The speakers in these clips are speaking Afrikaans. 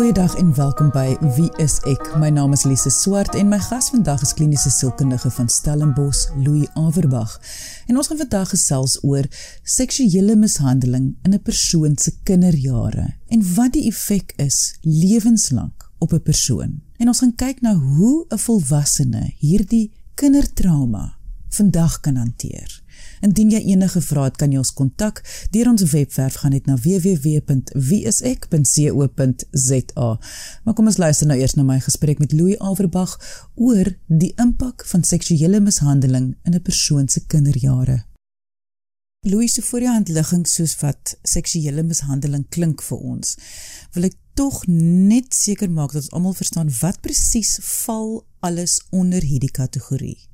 Goeiedag en welkom by Wie is ek? My naam is Lise Swart en my gas vandag is kliniese sielkundige van Stellenbosch, Louis Averbag. En ons gaan vandag gesels oor seksuele mishandeling in 'n persoon se kinderjare en wat die effek is lewenslank op 'n persoon. En ons gaan kyk na hoe 'n volwassene hierdie kindertrauma vandag kan hanteer. Indien jy enige vrae het, kan jy ons kontak deur ons webwerf gaan net na www.wieisek.co.za. Maar kom ons luister nou eers na my gesprek met Louis Averbag oor die impak van seksuele mishandeling in 'n persoon se kinderjare. Louis se voor die hand ligging soos wat seksuele mishandeling klink vir ons. Wil ek tog net seker maak dat ons almal verstaan wat presies val alles onder hierdie kategorie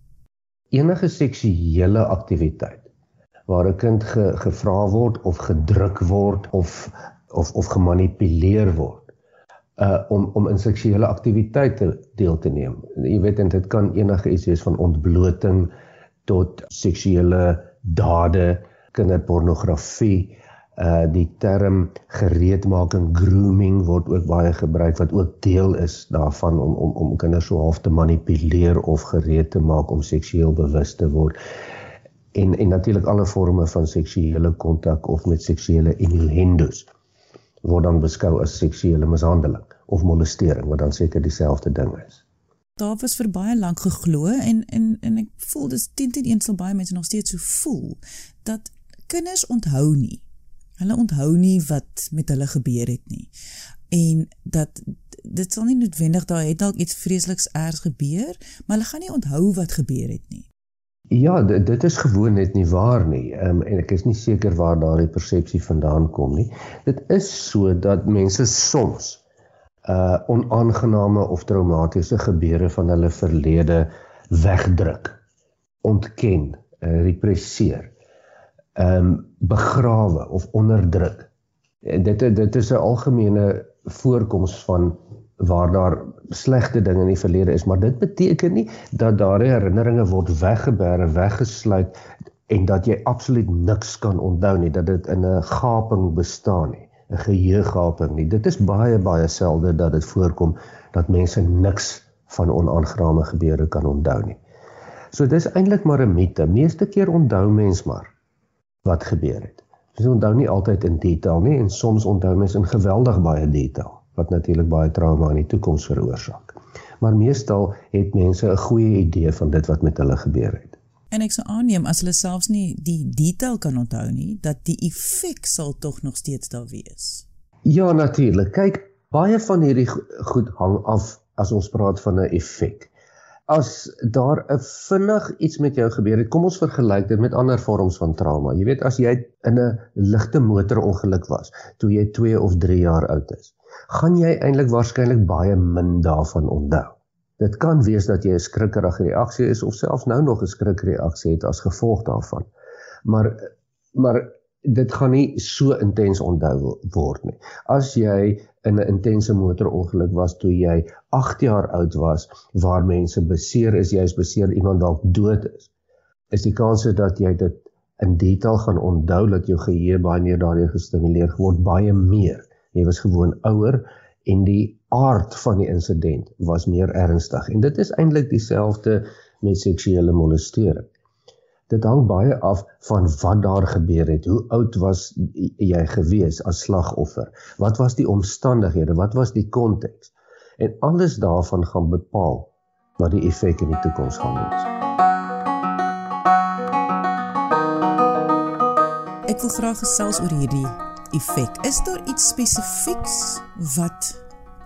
enige seksuele aktiwiteit waar 'n kind ge, gevra word of gedruk word of of of gemanipuleer word uh om om in seksuele aktiwiteite deel te neem. Jy weet en dit kan enige iets wees van ontbloting tot seksuele dade, kinderpornografie, uh die term gereedmaking grooming word ook baie gebruik wat ook deel is daarvan om om om kinders so half te manipuleer of gereed te maak om seksueel bewus te word en en natuurlik alle forme van seksuele kontak of met seksuele innuendos word dan beskou as seksuele mishandeling of molestering wat dan seker dieselfde ding is. Daar was vir baie lank geglo en en en ek voel dis 10 teen 1 sal baie mense nog steeds so voel dat kinders onthou nie Hulle onthou nie wat met hulle gebeur het nie. En dat dit sal nie noodwendig daar het dalk iets vreesliks ergs gebeur, maar hulle gaan nie onthou wat gebeur het nie. Ja, dit, dit is gewoon net nie waar nie. Ehm um, en ek is nie seker waar daardie persepsie vandaan kom nie. Dit is so dat mense soms uh onaangename of traumatiese gebeure van hulle verlede wegdruk, ontken, uh, represseer ehm um, begrawe of onderdruk. En dit dit is 'n algemene voorkoms van waar daar slegte dinge in die verlede is, maar dit beteken nie dat daardie herinneringe word weggeberg, weggesluit en dat jy absoluut niks kan onthou nie, dat dit in 'n gaping bestaan nie, 'n geheugaping nie. Dit is baie baie selde dat dit voorkom dat mense niks van onaangename gebeure kan onthou nie. So dis eintlik maar 'n mite. Meeste keer onthou mens maar wat gebeur het. Ons onthou nie altyd in detail nie en soms onthou mens in geweldig baie detail wat natuurlik baie trauma in die toekoms veroorsaak. Maar meestal het mense 'n goeie idee van dit wat met hulle gebeur het. En ek sou aanneem as hulle selfs nie die detail kan onthou nie, dat die effek sal tog nog steeds daar wees. Ja, natuurlik. Kyk, baie van hierdie goed hang af as ons praat van 'n effek as daar 'n vinnig iets met jou gebeur het, kom ons vergelyk dit met ander vorms van trauma. Jy weet as jy in 'n ligte motorongeluk was toe jy 2 of 3 jaar oud is, gaan jy eintlik waarskynlik baie min daarvan onthou. Dit kan wees dat jy 'n skrikkerige reaksie is of selfs nou nog 'n skrikreaksie het as gevolg daarvan. Maar maar dit gaan nie so intens onthou word nie. As jy in 'n intense motorongeluk was toe jy 8 jaar oud was waar mense beseer is, jy is beseer iemand dalk dood is. Is die kans dat jy dit in detail gaan onthou dat jou geheue baie meer daardeur gestimuleer word baie meer. Jy was gewoon ouer en die aard van die insident was meer ernstig en dit is eintlik dieselfde met seksuele molestering dit hang baie af van wat daar gebeur het. Hoe oud was jy gewees as slagoffer? Wat was die omstandighede? Wat was die konteks? En alles daarvan gaan bepaal wat die effek in die toekoms gaan wees. Ek wil graag gesels oor hierdie effek. Is daar iets spesifieks wat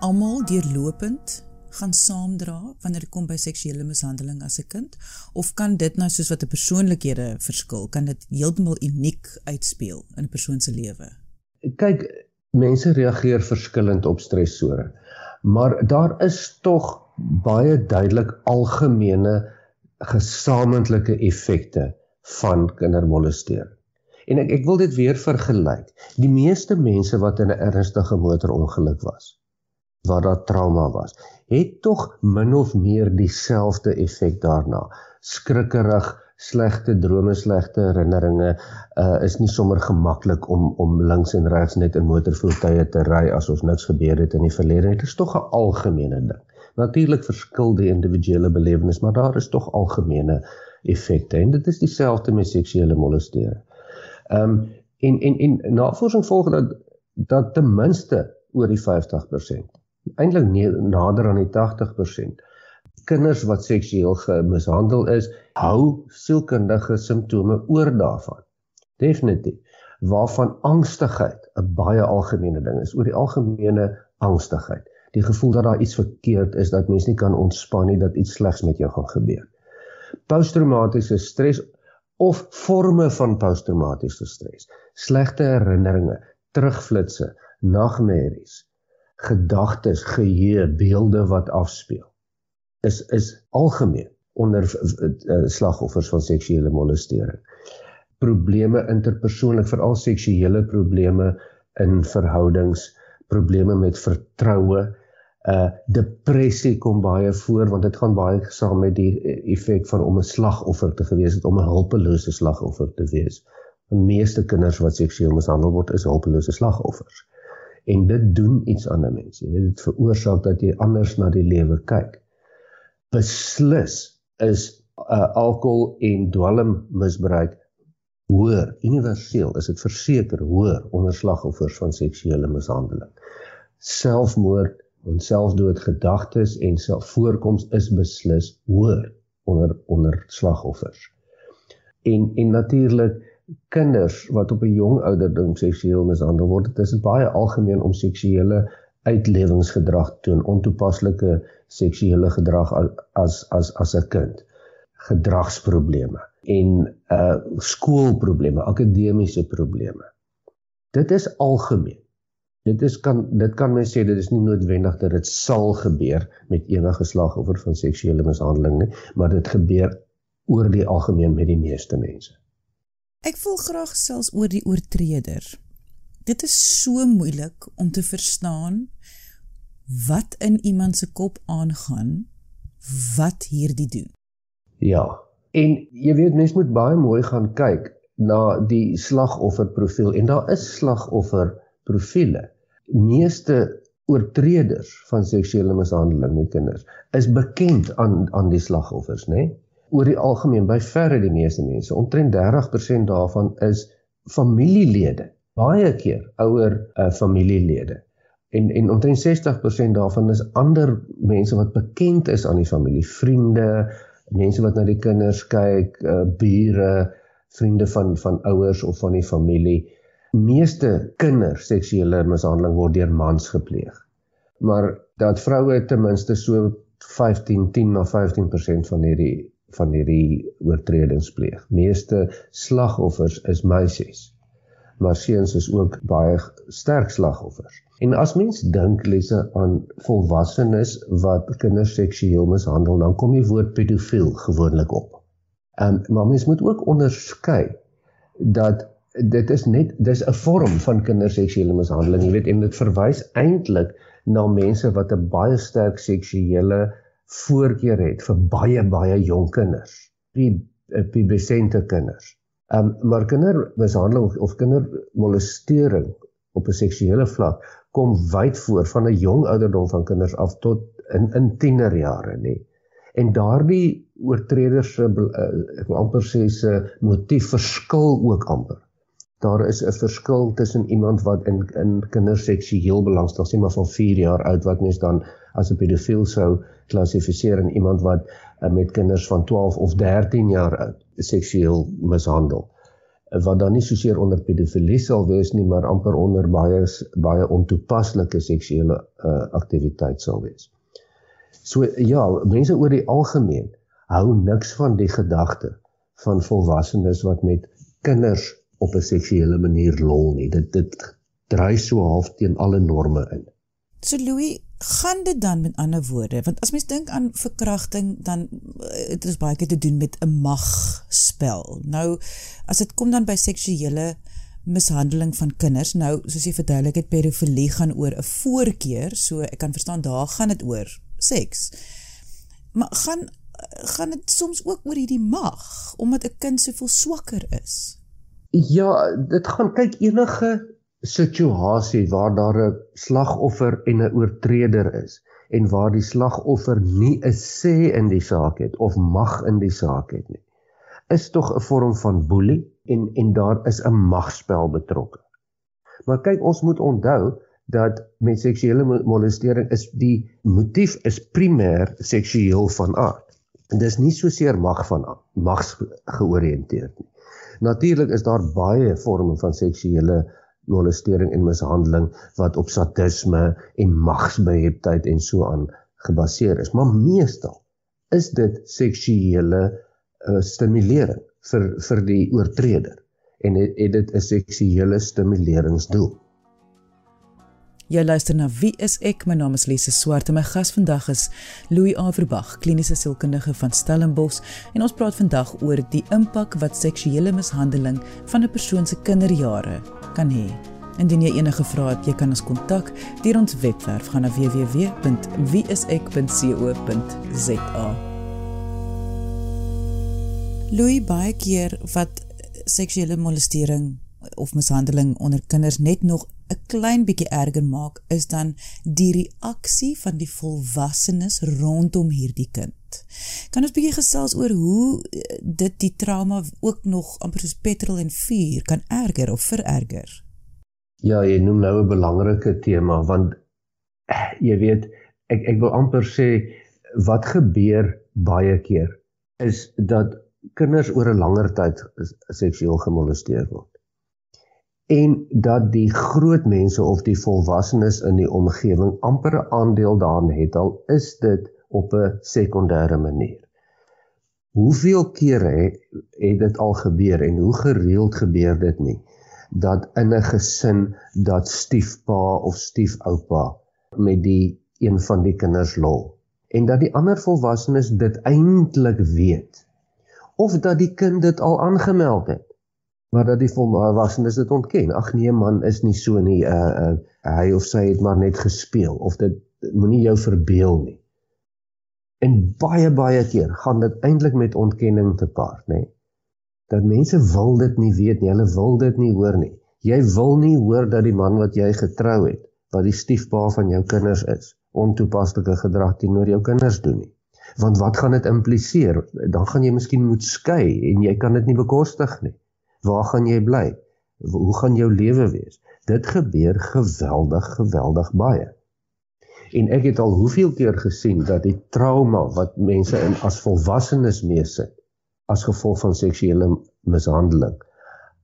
almal deurlopend gaan saamdra wanneer dit kom by seksuele mishandeling as 'n kind? Of kan dit nou soos wat 'n persoonlikhede verskil kan dit heeltemal uniek uitspeel in 'n persoon se lewe? Kyk mense reageer verskillend op stresore maar daar is tog baie duidelik algemene gesamentlike effekte van kindermolestering en ek ek wil dit weer vergelyk die meeste mense wat in 'n ernstige motorongeluk was waar daar trauma was, het tog min of meer dieselfde effek daarna. Skrikkerig, slegte drome, slegte herinneringe uh is nie sommer gemaklik om om links en regs net in motorvoertuie te ry as ons niks gebeur het in die verlede. Dit is tog 'n algemene ding. Natuurlik verskil die individuele belewenis, maar daar is tog algemene effekte en dit is dieselfde met seksuele molestering. Ehm um, en en en navorsing volg dat dat ten minste oor die 50%, eintlik nader aan die 80% kinders wat seksueel gemishandel is, hou sielkundige simptome oor daarvan. Definitief. Waarvan angstigheid 'n baie algemene ding is, oor die algemene angstigheid. Die gevoel dat daar iets verkeerd is, dat mens nie kan ontspan nie, dat iets slegs met jou gaan gebeur. Posttraumatiese stres of forme van posttraumatiese stres, slegte herinneringe, terugflitsse, nagmerries, gedagtes, geheue, beelde wat afspeel is is algemeen onder uh, slagoffers van seksuele molestering. Probleme interpersoonlik, veral seksuele probleme in verhoudings, probleme met vertroue, uh depressie kom baie voor want dit gaan baie saam met die effek van om 'n slagoffer te gewees het, om 'n hulpelose slagoffer te wees. Die meeste kinders wat seksueel mishandel word, is hulpelose slagoffers. En dit doen iets aan 'n mens. Jy weet dit veroorsaak dat jy anders na die lewe kyk beslis is uh, alkohol en dwelmmisbruik hoër universeel is dit verseker hoër onder slagoffers van seksuele mishandeling selfmoord en selfdood gedagtes en selfvoorkoms is beslis hoër onder onder slagoffers. En en natuurlik kinders wat op 'n jong ouderdom seksueel mishandel word dit is baie algemeen om seksuele uitlewingsgedrag toon ontoepaslike seksuele gedrag as as as 'n kind. Gedragsprobleme en uh skoolprobleme akademiese probleme. Dit is algemeen dit is kan dit kan mens sê dit is nie noodwendig dat dit sal gebeur met enige slagoffer van seksuele mishandeling nie maar dit gebeur oor die algemeen met die meeste mense ek wil graag selfs oor die oortreder dit is so moeilik om te verstaan wat in iemand se kop aangaan wat hierdie doen. Ja. En jy weet mense moet baie mooi gaan kyk na die slagofferprofiel en daar is slagofferprofiele. Meeste oortreders van seksuele mishandeling met kinders is bekend aan aan die slagoffers, né? Nee? Oor die algemeen by verre die meeste mense, omtrent 30% daarvan is familielede, baie keer ouer uh, familielede en en omtrent 60% daarvan is ander mense wat bekend is aan die familie, vriende, mense wat na die kinders kyk, uh, bure, vriende van van ouers of van die familie. Meeste kinders seksuele mishandeling word deur mans gepleeg. Maar dat vroue ten minste so 15 10 na 15% van hierdie van hierdie oortredings pleeg. Meeste slagoffers is meisies maar seuns is ook baie sterk slagoffers. En as mens dink lesse aan volwassenes wat kinders seksueel mishandel, dan kom die woord pedofiel gewoonlik op. Ehm um, maar mens moet ook onderskei dat dit is net dis 'n vorm van kinderseksuele mishandeling, jy weet, en dit verwys eintlik na mense wat 'n baie sterk seksuele voorkeur het vir baie baie jonk kinders, pubescente kinders. Ehm um, maar kindermishandeling of kindermolestering op 'n seksuele vlak kom wyd voor van 'n jong ouderdom van kinders af tot in in tienerjare nê. En daardie oortreders se uh, ek wil amper sê se motief verskil ook amper. Daar is 'n verskil tussen iemand wat in in kinders seksueel belangstel, sê maar van 4 jaar oud wat mens dan as 'n pedofiel sou klassifiseer en iemand wat uh, met kinders van 12 of 13 jaar oud seksueel mishandel wat dan nie soseer onder pedofilie sal wees nie maar amper onder baie baie ontoepaslike seksuele uh, aktiwiteit sal wees. So ja, mense oor die algemeen hou niks van die gedagte van volwassenes wat met kinders op 'n seksuele manier lol nie. Dit dit dry so half teen alle norme in. So Louis, gaan dit dan met ander woorde want as mens dink aan verkrachting dan eh, het dit baie keer te doen met 'n magspel. Nou as dit kom dan by seksuele mishandeling van kinders, nou soos jy verduidelik het pedofilie gaan oor 'n voorkeur, so ek kan verstaan daar gaan dit oor seks. Maar gaan gaan dit soms ook oor hierdie mag omdat 'n kind soveel swakker is. Ja, dit gaan kyk enige situasie waar daar 'n slagoffer en 'n oortreder is en waar die slagoffer nie 'n sê in die saak het of mag in die saak het nie is tog 'n vorm van boelie en en daar is 'n magspel betrokke. Maar kyk, ons moet onthou dat met seksuele molestering is die motief is primêr seksueel van aard. En dis nie so seer mag van mags georiënteerd nie. Natuurlik is daar baie vorme van seksuele molestering en mishandeling wat op sadisme en magsbeheptheid en so aan gebaseer is, maar meestal is dit seksuele uh, stimulering vir vir die oortreder en het, het dit 'n seksuele stimuleringsdoel. Jy luister na Wie is ek? My naam is Lise Swart en my gas vandag is Louis Averbag, kliniese sielkundige van Stellenbosch en ons praat vandag oor die impak wat seksuele mishandeling van 'n persoon se kinderjare kan hê. Indien jy enige vrae het, jy kan ons kontak deur ons webwerf gaan na www.wieisek.co.za. Louis baie keer wat seksuele molestering of mishandeling onder kinders net nog 'n klein bietjie erger maak is dan die reaksie van die volwassenes rondom hierdie kind. Kan ons bietjie gesels oor hoe eh, dit die trauma ook nog amper soos petrol en vuur kan erger of vererger? Ja, jy noem nou 'n belangrike tema want eh, jy weet ek ek wil amper sê wat gebeur baie keer is dat kinders oor 'n langer tyd seksueel gemolesteer word. En dat die groot mense of die volwassenes in die omgewing amper 'n aandeel daarin het al is dit op 'n sekondêre manier. Hoeveel kere het, het dit al gebeur en hoe gereeld gebeur dit nie dat in 'n gesin dat stiefpa of stiefoupa met die een van die kinders lol en dat die ander volwassenes dit eintlik weet of dat die kind dit al aangemeld het maar dat die volwassenes dit ontken. Ag nee man is nie so nie. Uh, uh, hy of sy het maar net gespeel of dit moenie jou verbeel nie. En baie baie keer gaan dit eintlik met ontkenning te paart nê dat mense wil dit nie weet nie. Hulle wil dit nie hoor nie. Jy wil nie hoor dat die man wat jy getrou het wat die stiefpa van jou kinders is ontoepaslike gedrag teenoor jou kinders doen nie. Want wat gaan dit impliseer? Dan gaan jy miskien moet skei en jy kan dit nie bekostig nie. Waar gaan jy bly? Hoe gaan jou lewe wees? Dit gebeur geweldig, geweldig baie. En ek het al hoeveel keer gesien dat die trauma wat mense in as volwassenes meesit as gevolg van seksuele mishandeling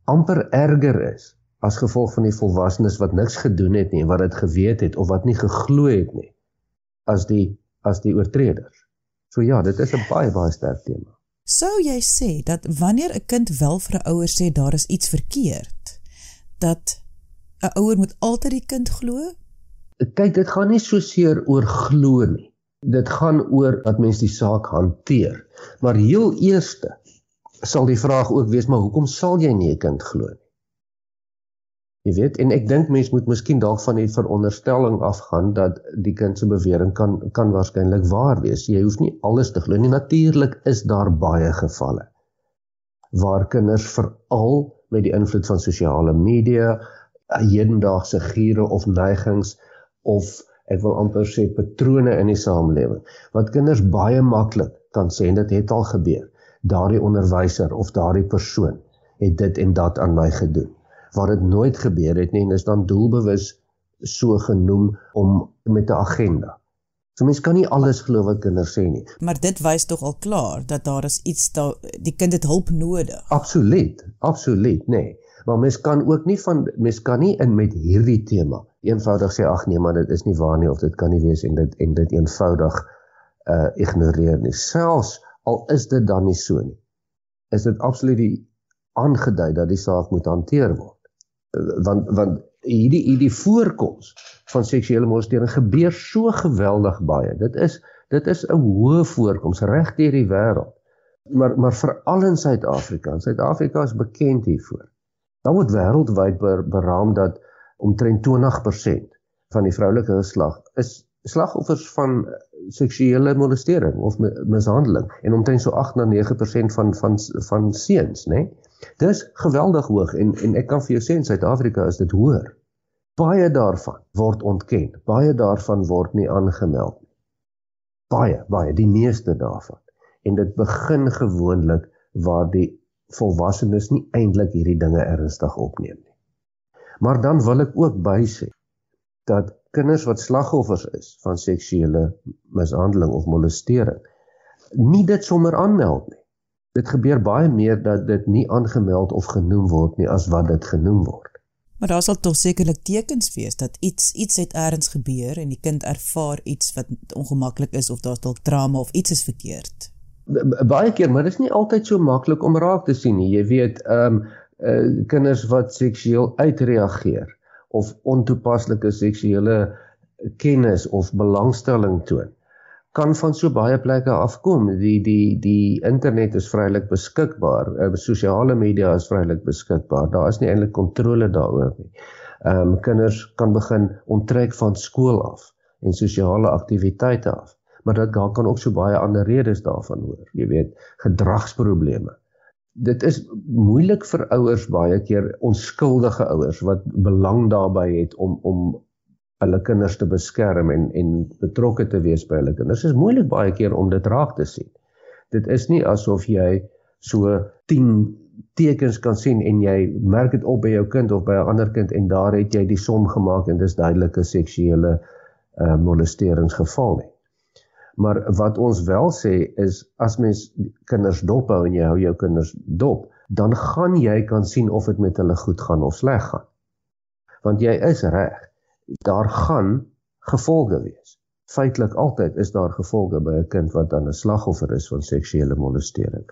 amper erger is as gevolg van die volwassenes wat niks gedoen het nie, wat dit geweet het of wat nie geglo het nie as die as die oortreders. So ja, dit is 'n baie baie sterk tema. Sou jy sê dat wanneer 'n kind wel vir 'n ouer sê daar is iets verkeerd, dat 'n ouer moet altyd die kind glo? Kyk, dit gaan nie so seer oor glo nie. Dit gaan oor dat mens die saak hanteer. Maar heel eerste sal die vraag ook wees, maar hoekom sal jy nie 'n kind glo nie? Jy weet, en ek dink mense moet miskien dalk van die veronderstelling afgaan dat die kind se bewering kan kan waarskynlik waar wees. Jy hoef nie alles te glo nie. Natuurlik is daar baie gevalle waar kinders veral met die invloed van sosiale media, hedendaagse giere of neigings of ek wil amper sê patrone in die samelewing wat kinders baie maklik kan sê dit het al gebeur. Daardie onderwyser of daardie persoon het dit en dat aan my gedoen waar dit nooit gebeur het nie en is dan doelbewus so genoem om met 'n agenda. So mense kan nie alles glo wat kinders sê nie. Maar dit wys tog al klaar dat daar is iets daar die kind het hulp nodig. Absoluut, absoluut, nê. Nee. Maar mens kan ook nie van mens kan nie in met hierdie tema eenvoudig sê ag nee, maar dit is nie waar nie of dit kan nie wees en dit en dit eenvoudig uh ignoreer nie. Selfs al is dit dan nie so nie. Is dit absoluut die aangedui dat die saak moet hanteer word want want hierdie hierdie voorkoms van seksuele molestering gebeur so geweldig baie. Dit is dit is 'n hoë voorkoms reg deur die wêreld. Maar maar veral in Suid-Afrika. Suid-Afrika is bekend hiervoor. Daar word wêreldwyd ber, beraam dat omtrent 20% van die vroulike geslag is slagoffers van seksuele molestering of mishandeling en omtrent so 8 na 9% van van van seuns, né? Nee? Dis geweldig hoog en en ek kan vir jou sê in Suid-Afrika is dit hoër. Baie daarvan word ontken. Baie daarvan word nie aangemeld nie. Baie, baie, die meeste daarvan. En dit begin gewoonlik waar die volwassenes nie eintlik hierdie dinge ernstig opneem nie. Maar dan wil ek ook bysê dat kinders wat slagoffers is van seksuele mishandeling of molestering nie dit sommer aanmeld nie. Dit gebeur baie meer dat dit nie aangemeld of genoem word nie as wat dit genoem word. Maar daar sal tog sekerlik tekens wees dat iets iets het ergens gebeur en die kind ervaar iets wat ongemaklik is of daar's dalk trauma of iets is verkeerd. Baie keer, maar dit is nie altyd so maklik om raak te sien nie. Jy weet, ehm um, uh, kinders wat seksueel uitreageer of ontoepaslike seksuele kennis of belangstelling toon kan van so baie plekke afkom. Die die die internet is vrylik beskikbaar. Uh, sosiale media is vrylik beskikbaar. Daar is nie eintlik kontrole daaroor nie. Ehm um, kinders kan begin onttrek van skool af en sosiale aktiwiteite af. Maar dit daar kan ook so baie ander redes daarvan hoor. Jy weet, gedragsprobleme. Dit is moeilik vir ouers baie keer onskuldige ouers wat belang daarbey het om om hulle kinders te beskerm en en betrokke te wees by hulle kinders. Dit is moeilik baie keer om dit raak te sien. Dit is nie asof jy so 10 tekens kan sien en jy merk dit op by jou kind of by 'n ander kind en daar het jy die som gemaak en dis duidelike seksuele uh, molesteringsgeval nie. Maar wat ons wel sê is as mens kinders dop hou en jy hou jou kinders dop, dan gaan jy kan sien of dit met hulle goed gaan of sleg gaan. Want jy is reg daar gaan gevolge wees. Feitelik altyd is daar gevolge by 'n kind wat dan 'n slagoffer is van seksuele molestering.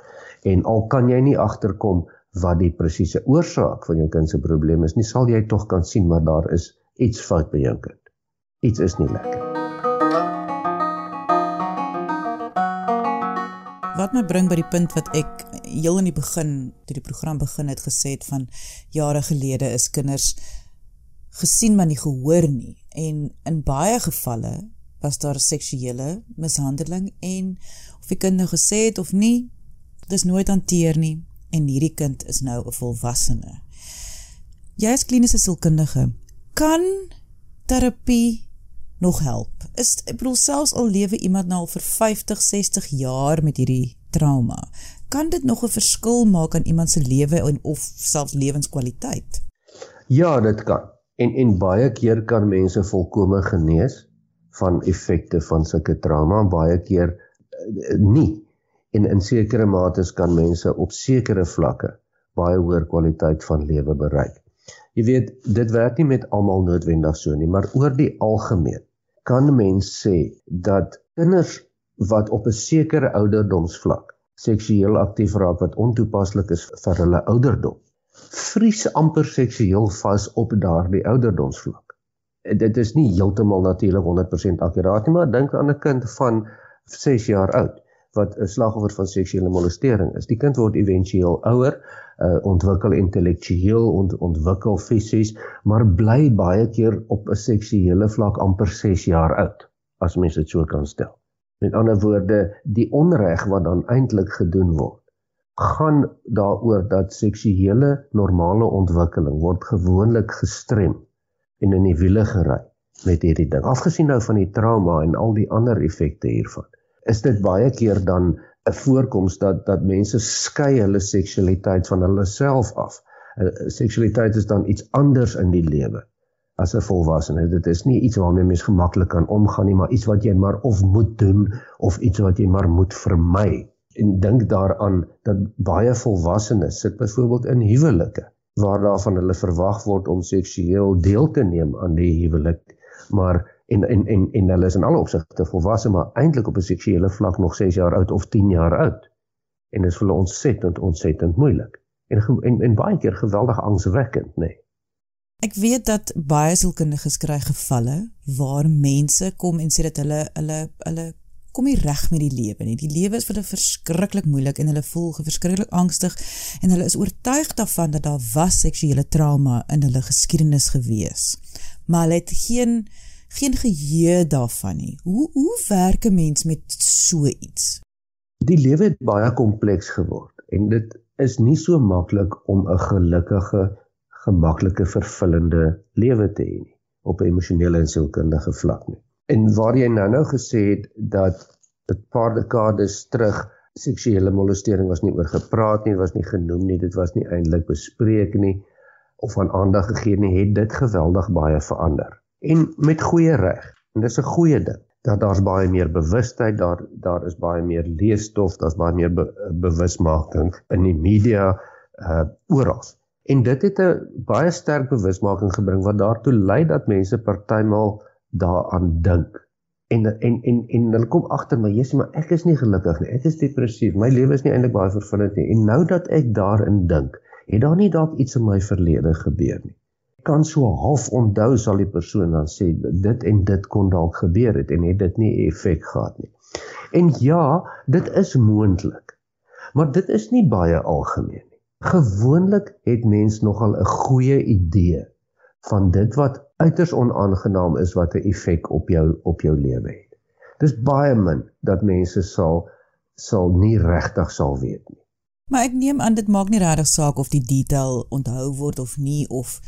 En al kan jy nie agterkom wat die presiese oorsaak van jou kind se probleem is nie, sal jy tog kan sien maar daar is iets fout by jou kind. Iets is nie lekker. Wat my bring by die punt wat ek heel in die begin toe die program begin het gesê het van jare gelede is kinders gesien maar nie gehoor nie. En in baie gevalle was daar seksuele mishandeling en of die kind nou gesê het of nie dis nooit hanteer nie en hierdie kind is nou 'n volwassene. Jy as kliniese sielkundige kan terapie nog help. Is ek bedoel selfs al lewe iemand nou al vir 50 60 jaar met hierdie trauma kan dit nog 'n verskil maak aan iemand se lewe of selfs lewenskwaliteit? Ja dit kan En en baie keer kan mense volkome genees van effekte van sulke trauma en baie keer uh, nie. En in sekere mates kan mense op sekere vlakke baie hoër kwaliteit van lewe bereik. Jy weet, dit werk nie met almal noodwendig so nie, maar oor die algemeen kan mens sê dat kinders wat op 'n sekere ouderdomsvlak seksueel aktief raak wat ontoepaslik is vir hulle ouderdom vries amper seksueel vas op daardie ouderdomsvlak. Dit is nie heeltemal natuurlik 100% akkuraat nie, maar dink aan 'n kind van 6 jaar oud wat 'n slagoffer van seksuele molestering is. Die kind word éventueel ouer, uh, ontwikkel intellektueel, ont, ontwikkel fisies, maar bly baie keer op 'n seksuele vlak amper 6 jaar oud, as mens dit so kan stel. Met ander woorde, die onreg wat dan eintlik gedoen word gaan daaroor dat seksuele normale ontwikkeling word gewoonlik gestrem en in die wiele gery met hierdie ding. Afgesien nou van die trauma en al die ander effekte hiervan, is dit baie keer dan 'n voorkoms dat dat mense skei hulle seksualiteit van hulle self af. Seksualiteit is dan iets anders in die lewe as 'n volwassene. Dit is nie iets waarmee mens gemaklik kan omgaan nie, maar iets wat jy maar of moet doen of iets wat jy maar moet vermy en dink daaraan dat baie volwassenes sit byvoorbeeld in huwelike waar daarvan hulle verwag word om seksueel deel te neem aan die huwelik maar en en en en hulle is in alle opsigte volwasse maar eintlik op 'n seksuele vlak nog 6 jaar oud of 10 jaar oud en dit is vir hulle ontsettend ontsettend moeilik en en, en baie keer geweldig angswekkend nê nee. Ek weet dat baie sielkundiges kry gevalle waar mense kom en sê dat hulle hulle hulle kom nie reg met die lewe nie. Die lewe is vir hulle verskriklik moeilik en hulle voel verskriklik angstig en hulle is oortuig daarvan dat daar was seksuele trauma in hulle geskiedenis gewees. Maar hulle het geen geen geheue daarvan nie. Hoe hoe werk 'n mens met so iets? Die lewe het baie kompleks geword en dit is nie so maklik om 'n gelukkige, gemaklike, vervullende lewe te hê nie op 'n emosionele en sielkundige vlak nie. En waar jy nou-nou gesê het dat 'n paar dekades terug seksuele molestering was nie oor gepraat nie, was nie genoem nie, dit was nie eintlik bespreek nie of aan aandag gegee nie, het dit geweldig baie verander. En met goeie reg. En dis 'n goeie ding dat daar's baie meer bewustheid, daar daar is baie meer leesstof, daar's baie meer be, bewusmaking in die media uh oral. En dit het 'n baie sterk bewusmaking gebring wat daartoe lei dat mense partymal daaraan dink. En en en en hulle kom agter my, Jesus, maar ek is nie gelukkig nie. Ek is depressief. My lewe is nie eintlik baie vervullend nie. En nou dat ek daarin dink, het daar nie dalk iets in my verlede gebeur nie kan so half onthou sal die persoon dan sê dit en dit kon dalk gebeur het en het dit nie effek gehad nie. En ja, dit is moontlik. Maar dit is nie baie algemeen nie. Gewoonlik het mens nogal 'n goeie idee van dit wat uiters onaangenaam is wat 'n effek op jou op jou lewe het. Dis baie min dat mense sal sal nie regtig sal weet nie. Maar ek neem aan dit maak nie regtig saak of die detail onthou word of nie of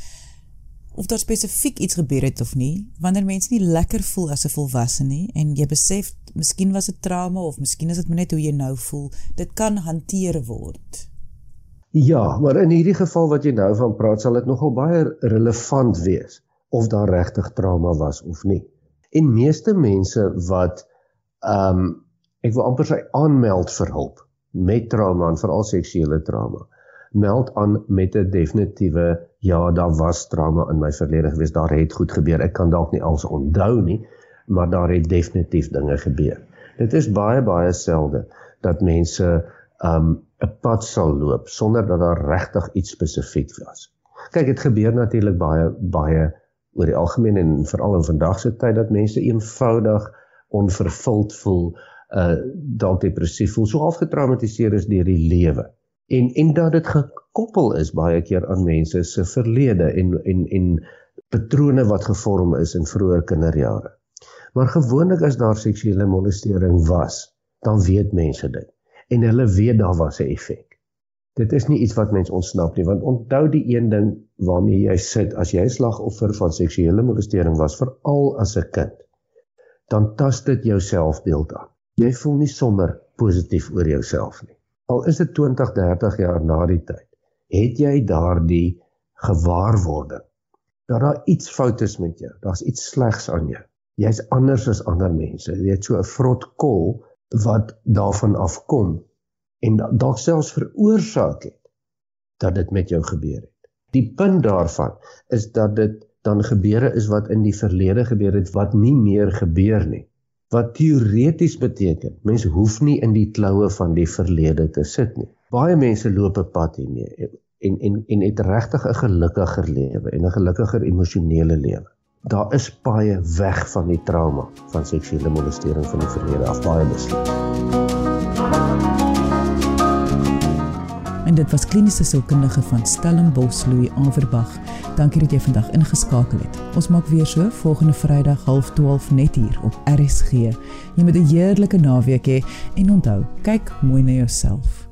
of daar spesifiek iets gebeur het of nie, wanneer mens nie lekker voel as 'n volwassene nie en jy besef miskien was dit trauma of miskien is dit net hoe jy nou voel, dit kan hanteer word. Ja, maar in hierdie geval wat jy nou van praat, sal dit nogal baie relevant wees of daar regtig trauma was of nie. En meeste mense wat ehm um, ek wil amper sê aanmeld vir hulp met trauma veral seksuele trauma meld aan met 'n definitiewe ja, daar was trauma in my verlede gewees. Daar het goed gebeur. Ek kan dalk nie alles onthou nie, maar daar het definitief dinge gebeur. Dit is baie baie selde dat mense um 'n pad sal loop sonder dat daar regtig iets spesifiek was. Kyk, dit gebeur natuurlik baie baie oor die algemeen en veral in vandag se tyd dat mense eenvoudig onvervuld voel, uh dalk depressief voel, so half getraumatiseer is deur die lewe en en dat dit gekoppel is baie keer aan mense se verlede en en en patrone wat gevorm is in vroeë kinderjare. Maar gewoonlik as daar seksuele molestering was, dan weet mense dit en hulle weet daar was 'n effek. Dit is nie iets wat mens ontsnap nie, want onthou die een ding waarmee jy sit as jy slagoffer van seksuele molestering was, veral as 'n kind, dan tas dit jou selfbeeld aan. Jy voel nie sommer positief oor jouself nie al is dit 20, 30 jaar na die tyd, het jy daardie gewaarwording dat daar iets fout is met jou. Daar's iets slegs aan jou. Jy's anders as ander mense. Jy het so 'n vrot kol wat daarvan afkom en dalk selfs veroorsaak het dat dit met jou gebeur het. Die punt daarvan is dat dit dan gebeure is wat in die verlede gebeur het wat nie meer gebeur nie wat teoreties beteken mens hoef nie in die kloue van die verlede te sit nie. Baie mense loop 'n pad hiermee en en en het regtig 'n gelukkiger lewe en 'n gelukkiger emosionele lewe. Daar is baie weg van die trauma van seksuele molestering van die verlede af baie beslis. En dit was kliniese sielkundige van Stellenbosch Louis Averbag. Dankie dat jy vandag ingeskakel het. Ons maak weer so volgende Vrydag 12:30 net hier op RSG. Jy moet 'n heerlike naweek hê en onthou, kyk mooi na jouself.